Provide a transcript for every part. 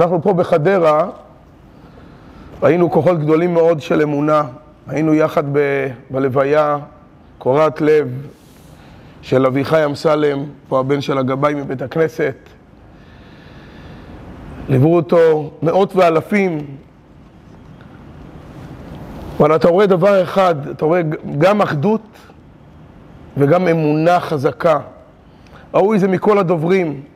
אנחנו פה בחדרה ראינו כוחות גדולים מאוד של אמונה, היינו יחד ב... בלוויה, קורת לב של אביחי אמסלם, פה הבן של הגבאי מבית הכנסת. ליוו אותו מאות ואלפים, אבל אתה רואה דבר אחד, אתה רואה גם אחדות וגם אמונה חזקה. ראוי זה מכל הדוברים.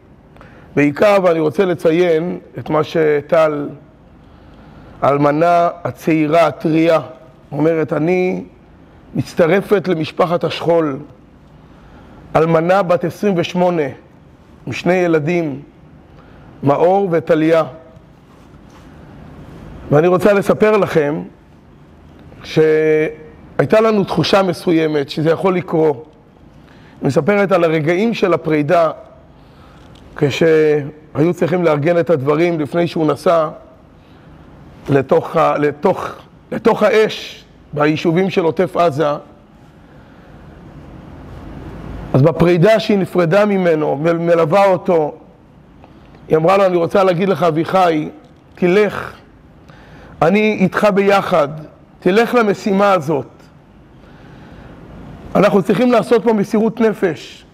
בעיקר, ואני רוצה לציין את מה שטל, האלמנה הצעירה, הטריה, אומרת, אני מצטרפת למשפחת השכול. אלמנה בת 28, עם שני ילדים, מאור וטליה. ואני רוצה לספר לכם שהייתה לנו תחושה מסוימת שזה יכול לקרות. היא מספרת על הרגעים של הפרידה כשהיו צריכים לארגן את הדברים לפני שהוא נסע לתוך, לתוך, לתוך האש ביישובים של עוטף עזה, אז בפרידה שהיא נפרדה ממנו, מלווה אותו, היא אמרה לו, אני רוצה להגיד לך, אביחי, תלך, אני איתך ביחד, תלך למשימה הזאת. אנחנו צריכים לעשות פה מסירות נפש.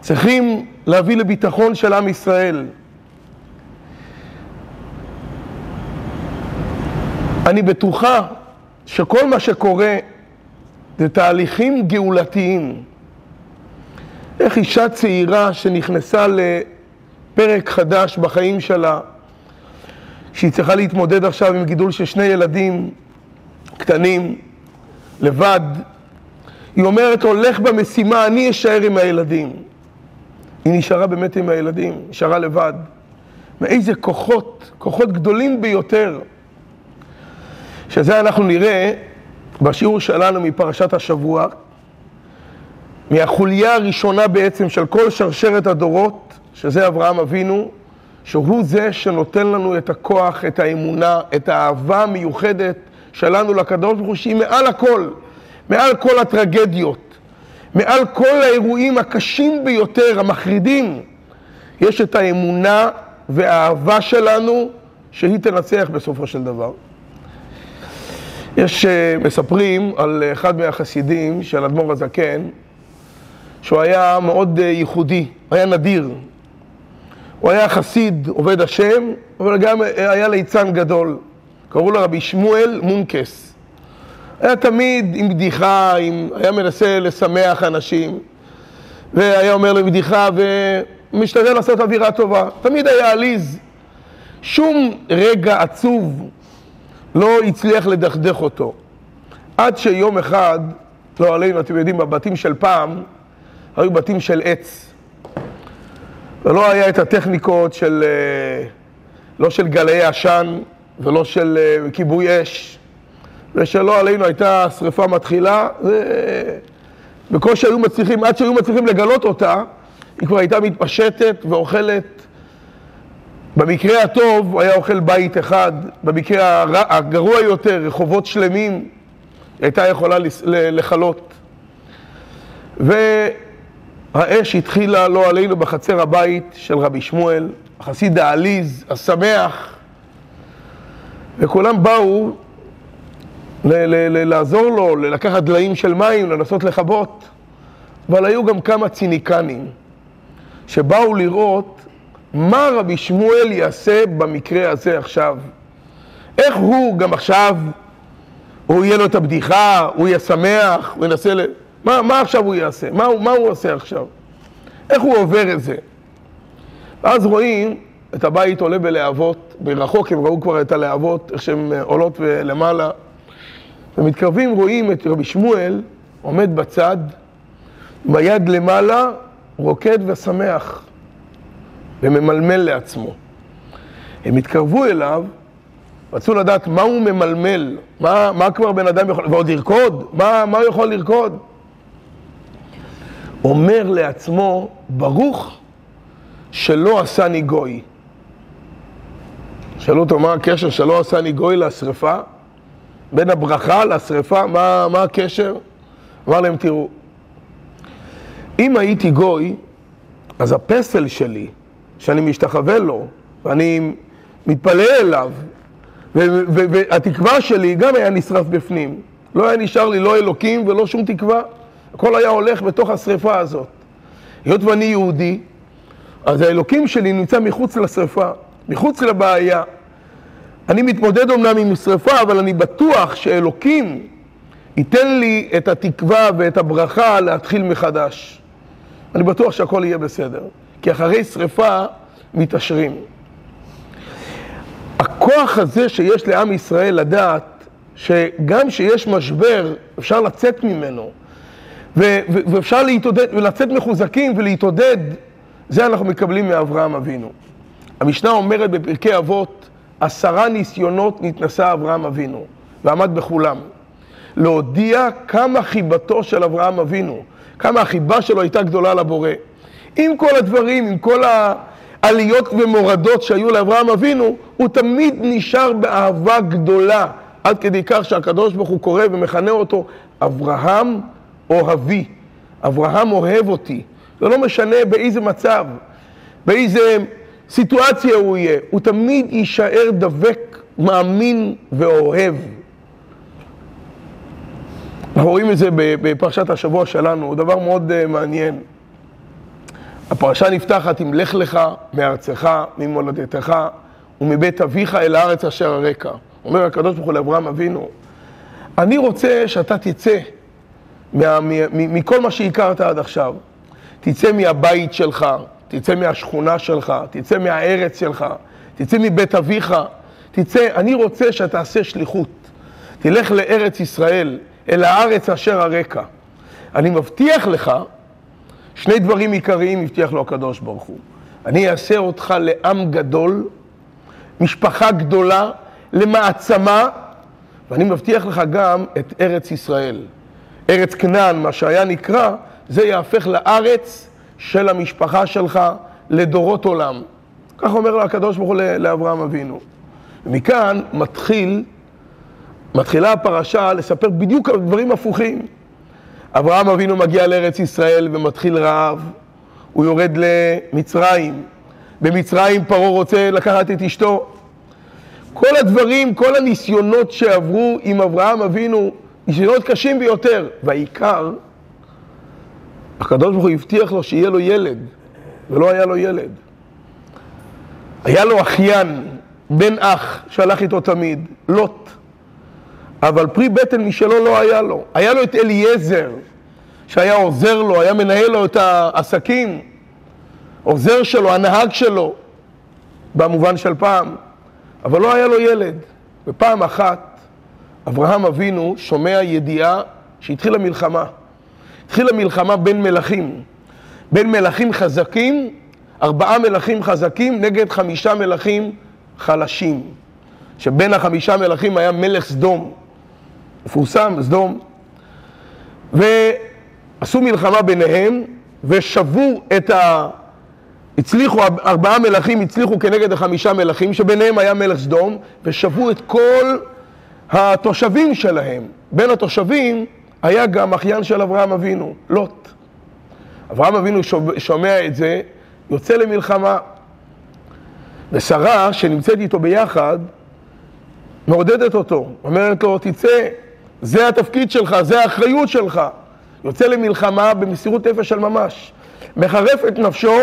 צריכים להביא לביטחון של עם ישראל. אני בטוחה שכל מה שקורה זה תהליכים גאולתיים. איך אישה צעירה שנכנסה לפרק חדש בחיים שלה, שהיא צריכה להתמודד עכשיו עם גידול של שני ילדים קטנים, לבד, היא אומרת, הולך במשימה, אני אשאר עם הילדים. היא נשארה באמת עם הילדים, נשארה לבד. מאיזה כוחות, כוחות גדולים ביותר. שזה אנחנו נראה בשיעור שלנו מפרשת השבוע, מהחוליה הראשונה בעצם של כל שרשרת הדורות, שזה אברהם אבינו, שהוא זה שנותן לנו את הכוח, את האמונה, את האהבה המיוחדת שלנו לקדוש ברוך הוא, שהיא מעל הכל, מעל כל הטרגדיות. מעל כל האירועים הקשים ביותר, המחרידים, יש את האמונה והאהבה שלנו שהיא תנצח בסופו של דבר. יש, uh, מספרים על אחד מהחסידים של אדמו"ר הזקן, שהוא היה מאוד uh, ייחודי, היה נדיר. הוא היה חסיד, עובד השם, אבל גם היה ליצן גדול. קראו לו רבי שמואל מונקס. היה תמיד עם בדיחה, עם, היה מנסה לשמח אנשים, והיה אומר להם בדיחה ומשתדל לעשות אווירה טובה. תמיד היה עליז. שום רגע עצוב לא הצליח לדכדך אותו. עד שיום אחד, לא עלינו, אתם יודעים, בבתים של פעם, היו בתים של עץ. ולא היה את הטכניקות של, אה, לא של גלאי עשן ולא של אה, כיבוי אש. ושלא עלינו הייתה שריפה מתחילה, ובקושי היו מצליחים, עד שהיו מצליחים לגלות אותה, היא כבר הייתה מתפשטת ואוכלת. במקרה הטוב היה אוכל בית אחד, במקרה הגרוע יותר, רחובות שלמים, הייתה יכולה לכלות. והאש התחילה, לא עלינו, בחצר הבית של רבי שמואל, החסיד העליז, השמח, וכולם באו לעזור לו, לקחת דליים של מים, לנסות לכבות. אבל היו גם כמה ציניקנים שבאו לראות מה רבי שמואל יעשה במקרה הזה עכשיו. איך הוא גם עכשיו, הוא יהיה לו את הבדיחה, הוא יהיה שמח, הוא ינסה ל... מה, מה עכשיו הוא יעשה? מה, מה הוא עושה עכשיו? איך הוא עובר את זה? ואז רואים את הבית עולה בלהבות, ברחוק הם ראו כבר את הלהבות, איך שהן עולות למעלה. ומתקרבים רואים את רבי שמואל עומד בצד, ביד למעלה, רוקד ושמח, וממלמל לעצמו. הם התקרבו אליו, רצו לדעת מה הוא ממלמל, מה, מה כבר בן אדם יכול, ועוד לרקוד? מה, מה הוא יכול לרקוד? אומר לעצמו, ברוך שלא עשני גוי. שאלו אותו מה הקשר שלא עשני גוי לשרפה? בין הברכה לשרפה, מה, מה הקשר? אמר להם, תראו, אם הייתי גוי, אז הפסל שלי, שאני משתחווה לו, ואני מתפלל אליו, והתקווה שלי גם היה נשרף בפנים. לא היה נשאר לי לא אלוקים ולא שום תקווה. הכל היה הולך בתוך השרפה הזאת. היות ואני יהודי, אז האלוקים שלי נמצא מחוץ לשרפה, מחוץ לבעיה. אני מתמודד אומנם עם שרפה, אבל אני בטוח שאלוקים ייתן לי את התקווה ואת הברכה להתחיל מחדש. אני בטוח שהכל יהיה בסדר, כי אחרי שרפה מתעשרים. הכוח הזה שיש לעם ישראל לדעת שגם שיש משבר, אפשר לצאת ממנו, ו- ו- ואפשר להתעודד, ולצאת מחוזקים ולהתעודד, זה אנחנו מקבלים מאברהם אבינו. המשנה אומרת בפרקי אבות, עשרה ניסיונות נתנסה אברהם אבינו, ועמד בכולם. להודיע כמה חיבתו של אברהם אבינו, כמה החיבה שלו הייתה גדולה לבורא. עם כל הדברים, עם כל העליות ומורדות שהיו לאברהם אבינו, הוא תמיד נשאר באהבה גדולה, עד כדי כך שהקדוש ברוך הוא קורא ומכנה אותו אברהם אוהבי. אברהם אוהב אותי. זה לא משנה באיזה מצב, באיזה סיטואציה הוא יהיה, הוא תמיד יישאר דבק, מאמין ואוהב. אנחנו רואים את זה בפרשת השבוע שלנו, דבר מאוד uh, מעניין. הפרשה נפתחת עם לך לך מארצך, ממולדתך ומבית אביך אל הארץ אשר הרקע. אומר הקדוש ברוך הוא לאברהם אבינו, אני רוצה שאתה תצא מה, מכל מה שהכרת עד עכשיו. תצא מהבית שלך, תצא מהשכונה שלך, תצא מהארץ שלך, תצא מבית אביך, תצא, אני רוצה שתעשה שליחות. תלך לארץ ישראל, אל הארץ אשר הרקע. אני מבטיח לך, שני דברים עיקריים הבטיח לו הקדוש ברוך הוא. אני אעשה אותך לעם גדול, משפחה גדולה, למעצמה, ואני מבטיח לך גם את ארץ ישראל. ארץ כנען, מה שהיה נקרא, זה יהפך לארץ של המשפחה שלך לדורות עולם. כך אומר הקדוש ברוך הוא לאברהם אבינו. ומכאן מתחיל, מתחילה הפרשה לספר בדיוק דברים הפוכים. אברהם אבינו מגיע לארץ ישראל ומתחיל רעב, הוא יורד למצרים. במצרים פרעה רוצה לקחת את אשתו. כל הדברים, כל הניסיונות שעברו עם אברהם אבינו, ניסיונות קשים ביותר. והעיקר, הקדוש ברוך הוא הבטיח לו שיהיה לו ילד, ולא היה לו ילד. היה לו אחיין, בן אח, שהלך איתו תמיד, לוט. אבל פרי בטן משלו לא היה לו. היה לו את אליעזר, שהיה עוזר לו, היה מנהל לו את העסקים, עוזר שלו, הנהג שלו, במובן של פעם, אבל לא היה לו ילד. ופעם אחת אברהם אבינו שומע ידיעה שהתחילה מלחמה. התחילה מלחמה בין מלכים. בין מלכים חזקים, ארבעה מלכים חזקים נגד חמישה מלכים חלשים. שבין החמישה מלכים היה מלך סדום, מפורסם, סדום. ועשו מלחמה ביניהם ושבו את ה... הצליחו, ארבעה מלכים הצליחו כנגד החמישה מלכים, שביניהם היה מלך סדום, ושבו את כל התושבים שלהם. בין התושבים היה גם אחיין של אברהם אבינו, לוט. אברהם אבינו שומע את זה, יוצא למלחמה. ושרה, שנמצאת איתו ביחד, מעודדת אותו, אומרת לו, תצא, זה התפקיד שלך, זה האחריות שלך. יוצא למלחמה במסירות נפש של ממש. מחרף את נפשו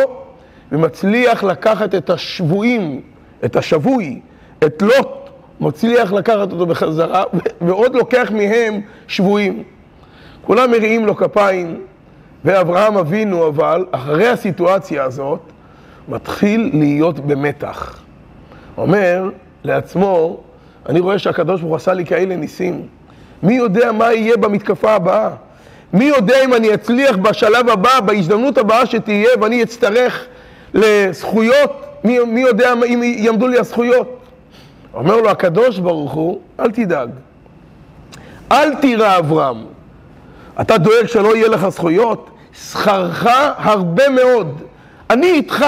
ומצליח לקחת את השבויים, את השבוי, את לוט, מצליח לקחת אותו בחזרה, ועוד לוקח מהם שבויים. כולם מריעים לו כפיים, ואברהם אבינו אבל, אחרי הסיטואציה הזאת, מתחיל להיות במתח. אומר לעצמו, אני רואה שהקדוש ברוך הוא עשה לי כאלה ניסים. מי יודע מה יהיה במתקפה הבאה? מי יודע אם אני אצליח בשלב הבא, בהזדמנות הבאה שתהיה, ואני אצטרך לזכויות? מי, מי יודע אם יעמדו לי הזכויות? אומר לו הקדוש ברוך הוא, אל תדאג. אל תירא אברהם. אתה דואג שלא יהיה לך זכויות? שכרך הרבה מאוד. אני איתך,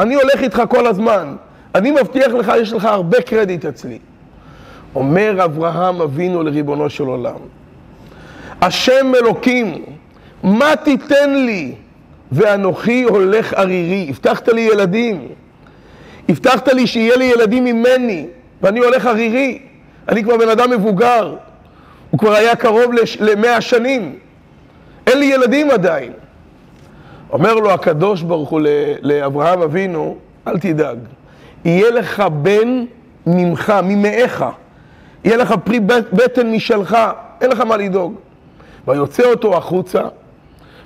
אני הולך איתך כל הזמן. אני מבטיח לך, יש לך הרבה קרדיט אצלי. אומר אברהם אבינו לריבונו של עולם, השם אלוקים, מה תיתן לי? ואנוכי הולך ערירי. הבטחת לי ילדים. הבטחת לי שיהיה לי ילדים ממני, ואני הולך ערירי. אני כבר בן אדם מבוגר. הוא כבר היה קרוב למאה שנים. אין לי ילדים עדיין. אומר לו הקדוש ברוך הוא לאברהם אבינו, אל תדאג, יהיה לך בן ממך, ממאיך, יהיה לך פרי בטן משלך, אין לך מה לדאוג. ויוצא אותו החוצה,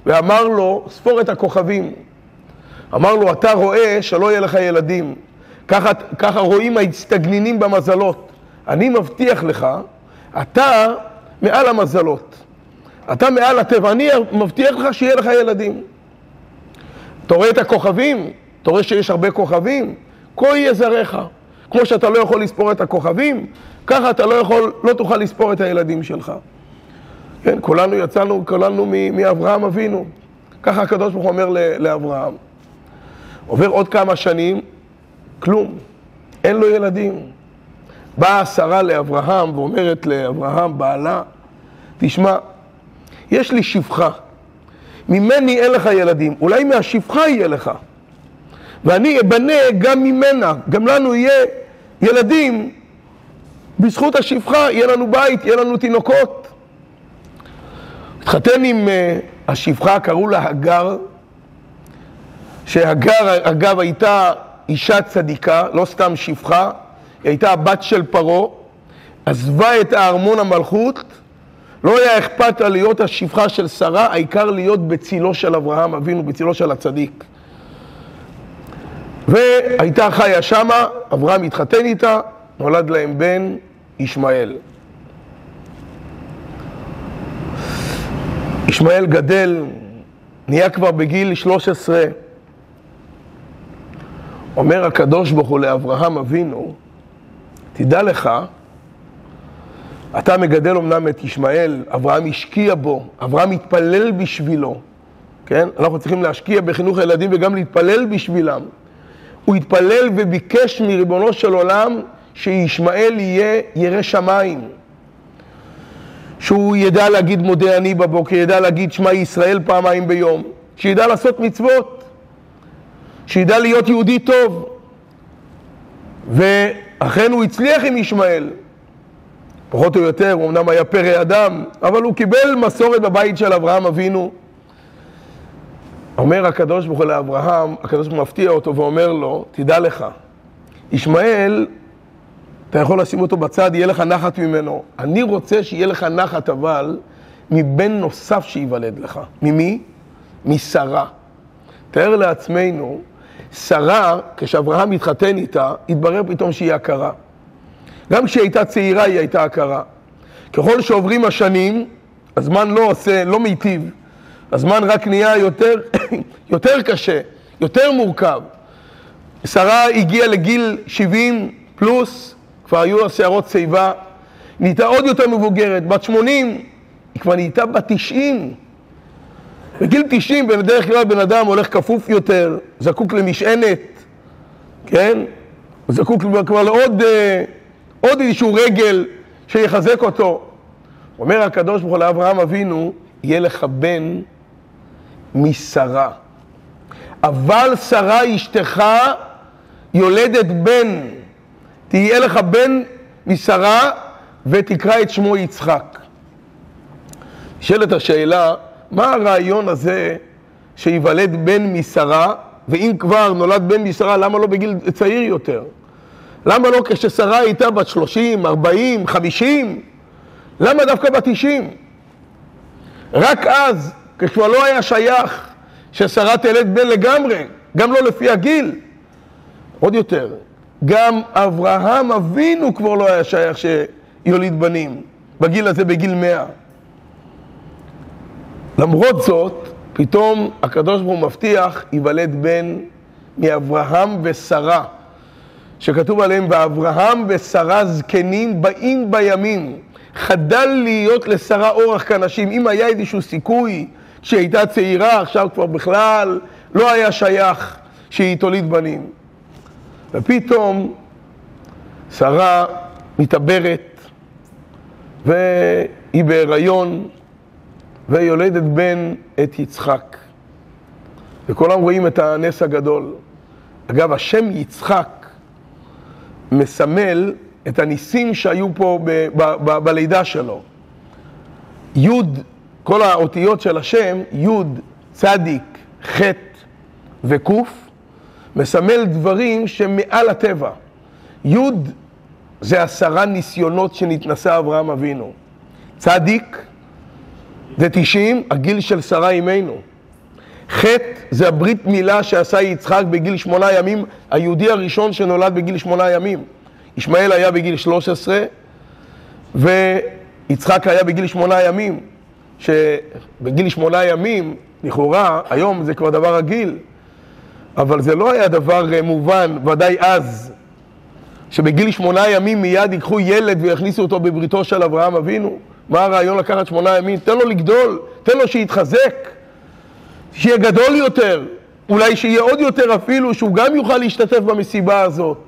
ואמר לו, ספור את הכוכבים. אמר לו, אתה רואה שלא יהיה לך ילדים. ככה, ככה רואים ההצטגנינים במזלות. אני מבטיח לך, אתה מעל המזלות. אתה מעל הטבע, אני מבטיח לך שיהיה לך ילדים. אתה רואה את הכוכבים? אתה רואה שיש הרבה כוכבים? כה יהיה זרעך. כמו שאתה לא יכול לספור את הכוכבים, ככה אתה לא יכול, לא תוכל לספור את הילדים שלך. כן, כולנו יצאנו, כולנו מאברהם אבינו. ככה הקדוש ברוך הוא אומר לאברהם. עובר עוד כמה שנים, כלום, אין לו ילדים. באה שרה לאברהם ואומרת לאברהם, בעלה, תשמע, יש לי שפחה, ממני אין לך ילדים, אולי מהשפחה יהיה לך. ואני אבנה גם ממנה, גם לנו יהיה ילדים, בזכות השפחה יהיה לנו בית, יהיה לנו תינוקות. התחתן עם uh, השפחה, קראו לה הגר, שהגר אגב הייתה אישה צדיקה, לא סתם שפחה, היא הייתה הבת של פרעה, עזבה את הארמון המלכות, לא היה אכפת לה להיות השפחה של שרה, העיקר להיות בצילו של אברהם אבינו, בצילו של הצדיק. והייתה חיה שמה, אברהם התחתן איתה, נולד להם בן ישמעאל. ישמעאל גדל, נהיה כבר בגיל 13. אומר הקדוש ברוך הוא לאברהם אבינו, תדע לך, אתה מגדל אמנם את ישמעאל, אברהם השקיע בו, אברהם התפלל בשבילו, כן? אנחנו צריכים להשקיע בחינוך הילדים וגם להתפלל בשבילם. הוא התפלל וביקש מריבונו של עולם שישמעאל יהיה ירא שמיים. שהוא ידע להגיד מודה אני בבוקר, ידע להגיד שמע ישראל פעמיים ביום, שידע לעשות מצוות, שידע להיות יהודי טוב. ואכן הוא הצליח עם ישמעאל. פחות או יותר, הוא אמנם היה פרא אדם, אבל הוא קיבל מסורת בבית של אברהם אבינו. אומר הקדוש ברוך הוא לאברהם, הקדוש ברוך הוא מפתיע אותו ואומר לו, תדע לך, ישמעאל, אתה יכול לשים אותו בצד, יהיה לך נחת ממנו. אני רוצה שיהיה לך נחת, אבל מבן נוסף שייוולד לך. ממי? משרה. תאר לעצמנו, שרה, כשאברהם התחתן איתה, התברר פתאום שהיא עקרה. גם כשהיא הייתה צעירה היא הייתה עקרה. ככל שעוברים השנים, הזמן לא עושה, לא מיטיב. הזמן רק נהיה יותר, יותר קשה, יותר מורכב. שרה הגיעה לגיל 70 פלוס, כבר היו לה שערות שיבה, נהייתה עוד יותר מבוגרת, בת 80, היא כבר נהייתה בת 90. בגיל 90 בדרך כלל בן אדם הולך כפוף יותר, זקוק למשענת, כן? זקוק כבר לעוד אה, עוד איזשהו רגל שיחזק אותו. אומר הקדוש ברוך הוא לאברהם אבינו, יהיה לך בן משרה. אבל שרה אשתך יולדת בן. תהיה לך בן משרה ותקרא את שמו יצחק. נשאלת השאלה, מה הרעיון הזה שיוולד בן משרה, ואם כבר נולד בן משרה, למה לא בגיל צעיר יותר? למה לא כששרה הייתה בת 30, 40, 50? למה דווקא בת 90? רק אז, כשכבר לא היה שייך ששרה תלד בן לגמרי, גם לא לפי הגיל. עוד יותר, גם אברהם אבינו כבר לא היה שייך שיוליד בנים, בגיל הזה, בגיל מאה. למרות זאת, פתאום הקדוש ברוך הוא מבטיח, ייוולד בן מאברהם ושרה. שכתוב עליהם, ואברהם ושרה זקנים באים בימים. חדל להיות לשרה אורח כאנשים. אם היה איזשהו סיכוי שהיא הייתה צעירה, עכשיו כבר בכלל לא היה שייך שהיא תוליד בנים. ופתאום שרה מתעברת, והיא בהיריון, ויולדת בן את יצחק. וכולם רואים את הנס הגדול. אגב, השם יצחק מסמל את הניסים שהיו פה ב- ב- ב- בלידה שלו. י', כל האותיות של השם, י', צדיק, ח' וק', מסמל דברים שמעל הטבע. י' זה עשרה ניסיונות שנתנסה אברהם אבינו. צדיק זה תשעים, הגיל של שרה אימנו. ח' זה הברית מילה שעשה יצחק בגיל שמונה ימים, היהודי הראשון שנולד בגיל שמונה ימים. ישמעאל היה בגיל 13 ויצחק היה בגיל שמונה ימים. שבגיל שמונה ימים, לכאורה, היום זה כבר דבר רגיל, אבל זה לא היה דבר אה, מובן, ודאי אז, שבגיל שמונה ימים מיד ייקחו ילד ויכניסו אותו בבריתו של אברהם אבינו. מה הרעיון לקחת שמונה ימים? תן לו לגדול, תן לו שיתחזק, שיהיה גדול יותר, אולי שיהיה עוד יותר אפילו, שהוא גם יוכל להשתתף במסיבה הזאת.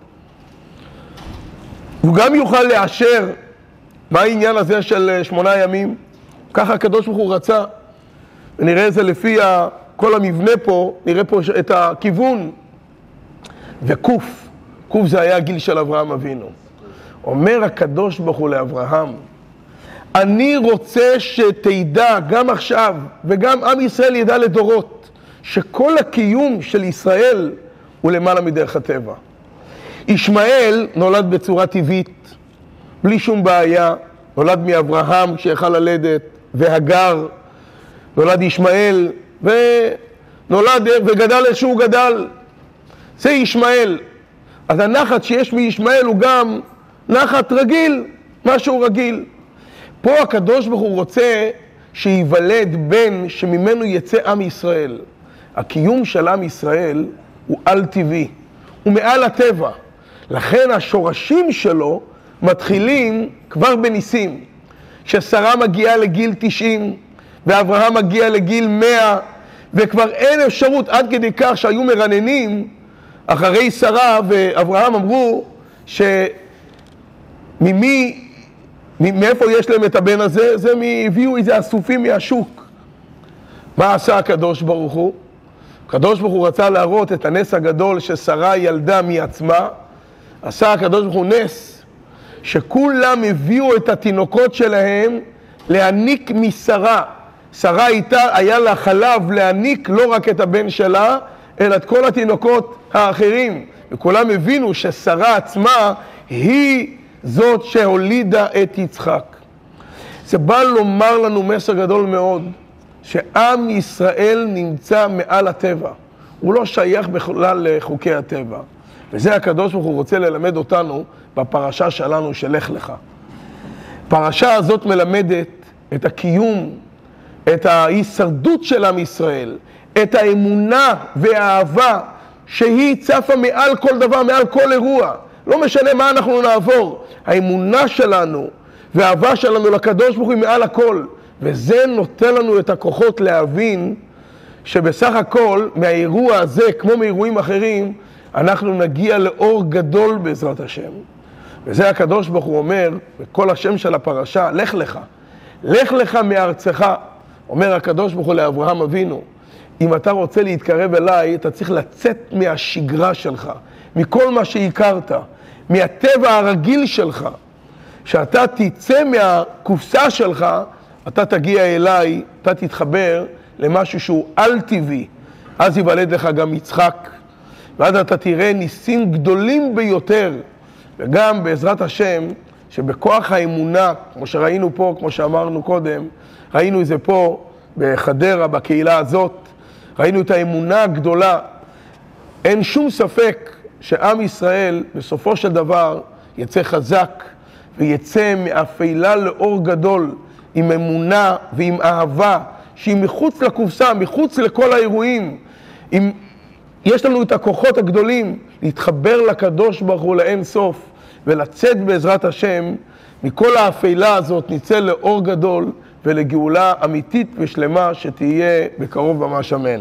הוא גם יוכל לאשר מה העניין הזה של אה, שמונה ימים. ככה הקדוש ברוך הוא רצה. ונראה את זה לפי כל המבנה פה, נראה פה את הכיוון. וקוף, קוף זה היה הגיל של אברהם אבינו. אומר הקדוש ברוך הוא לאברהם, אני רוצה שתדע גם עכשיו, וגם עם ישראל ידע לדורות, שכל הקיום של ישראל הוא למעלה מדרך הטבע. ישמעאל נולד בצורה טבעית, בלי שום בעיה, נולד מאברהם כשיכל ללדת, והגר, נולד ישמעאל, ונולד וגדל איך שהוא גדל. זה ישמעאל. אז הנחת שיש מישמעאל הוא גם נחת רגיל, משהו רגיל. פה הקדוש ברוך הוא רוצה שייוולד בן שממנו יצא עם ישראל. הקיום של עם ישראל הוא על-טבעי, הוא מעל הטבע. לכן השורשים שלו מתחילים כבר בניסים. כששרה מגיעה לגיל 90 ואברהם מגיע לגיל 100 וכבר אין אפשרות עד כדי כך שהיו מרננים אחרי שרה ואברהם אמרו שממי, מאיפה יש להם את הבן הזה? זה הביאו איזה אסופים מהשוק. מה עשה הקדוש ברוך הוא? הקדוש ברוך הוא רצה להראות את הנס הגדול ששרה ילדה מעצמה, עשה הקדוש ברוך הוא נס שכולם הביאו את התינוקות שלהם להניק משרה. שרה איתה, היה לה חלב להניק לא רק את הבן שלה, אלא את כל התינוקות האחרים. וכולם הבינו ששרה עצמה היא זאת שהולידה את יצחק. זה בא לומר לנו מסר גדול מאוד, שעם ישראל נמצא מעל הטבע. הוא לא שייך בכלל לחוקי הטבע. וזה הקדוש ברוך הוא רוצה ללמד אותנו בפרשה שלנו של לך לך. הפרשה הזאת מלמדת את הקיום, את ההישרדות של עם ישראל, את האמונה והאהבה שהיא צפה מעל כל דבר, מעל כל אירוע. לא משנה מה אנחנו נעבור, האמונה שלנו והאהבה שלנו לקדוש ברוך הוא מעל הכל. וזה נותן לנו את הכוחות להבין שבסך הכל מהאירוע הזה, כמו מאירועים אחרים, אנחנו נגיע לאור גדול בעזרת השם. וזה הקדוש ברוך הוא אומר, בכל השם של הפרשה, לך לך. לך לך מארצך. אומר הקדוש ברוך הוא לאברהם אבינו, אם אתה רוצה להתקרב אליי, אתה צריך לצאת מהשגרה שלך, מכל מה שהכרת, מהטבע הרגיל שלך. כשאתה תצא מהקופסה שלך, אתה תגיע אליי, אתה תתחבר למשהו שהוא על-טבעי. אז ייוולד לך גם יצחק, ואז אתה תראה ניסים גדולים ביותר, וגם בעזרת השם, שבכוח האמונה, כמו שראינו פה, כמו שאמרנו קודם, ראינו את זה פה בחדרה, בקהילה הזאת, ראינו את האמונה הגדולה. אין שום ספק שעם ישראל בסופו של דבר יצא חזק ויצא מאפלה לאור גדול עם אמונה ועם אהבה שהיא מחוץ לקופסה, מחוץ לכל האירועים, עם יש לנו את הכוחות הגדולים להתחבר לקדוש ברוך הוא לאין סוף ולצאת בעזרת השם מכל האפלה הזאת נצא לאור גדול ולגאולה אמיתית ושלמה שתהיה בקרוב ממש אמן.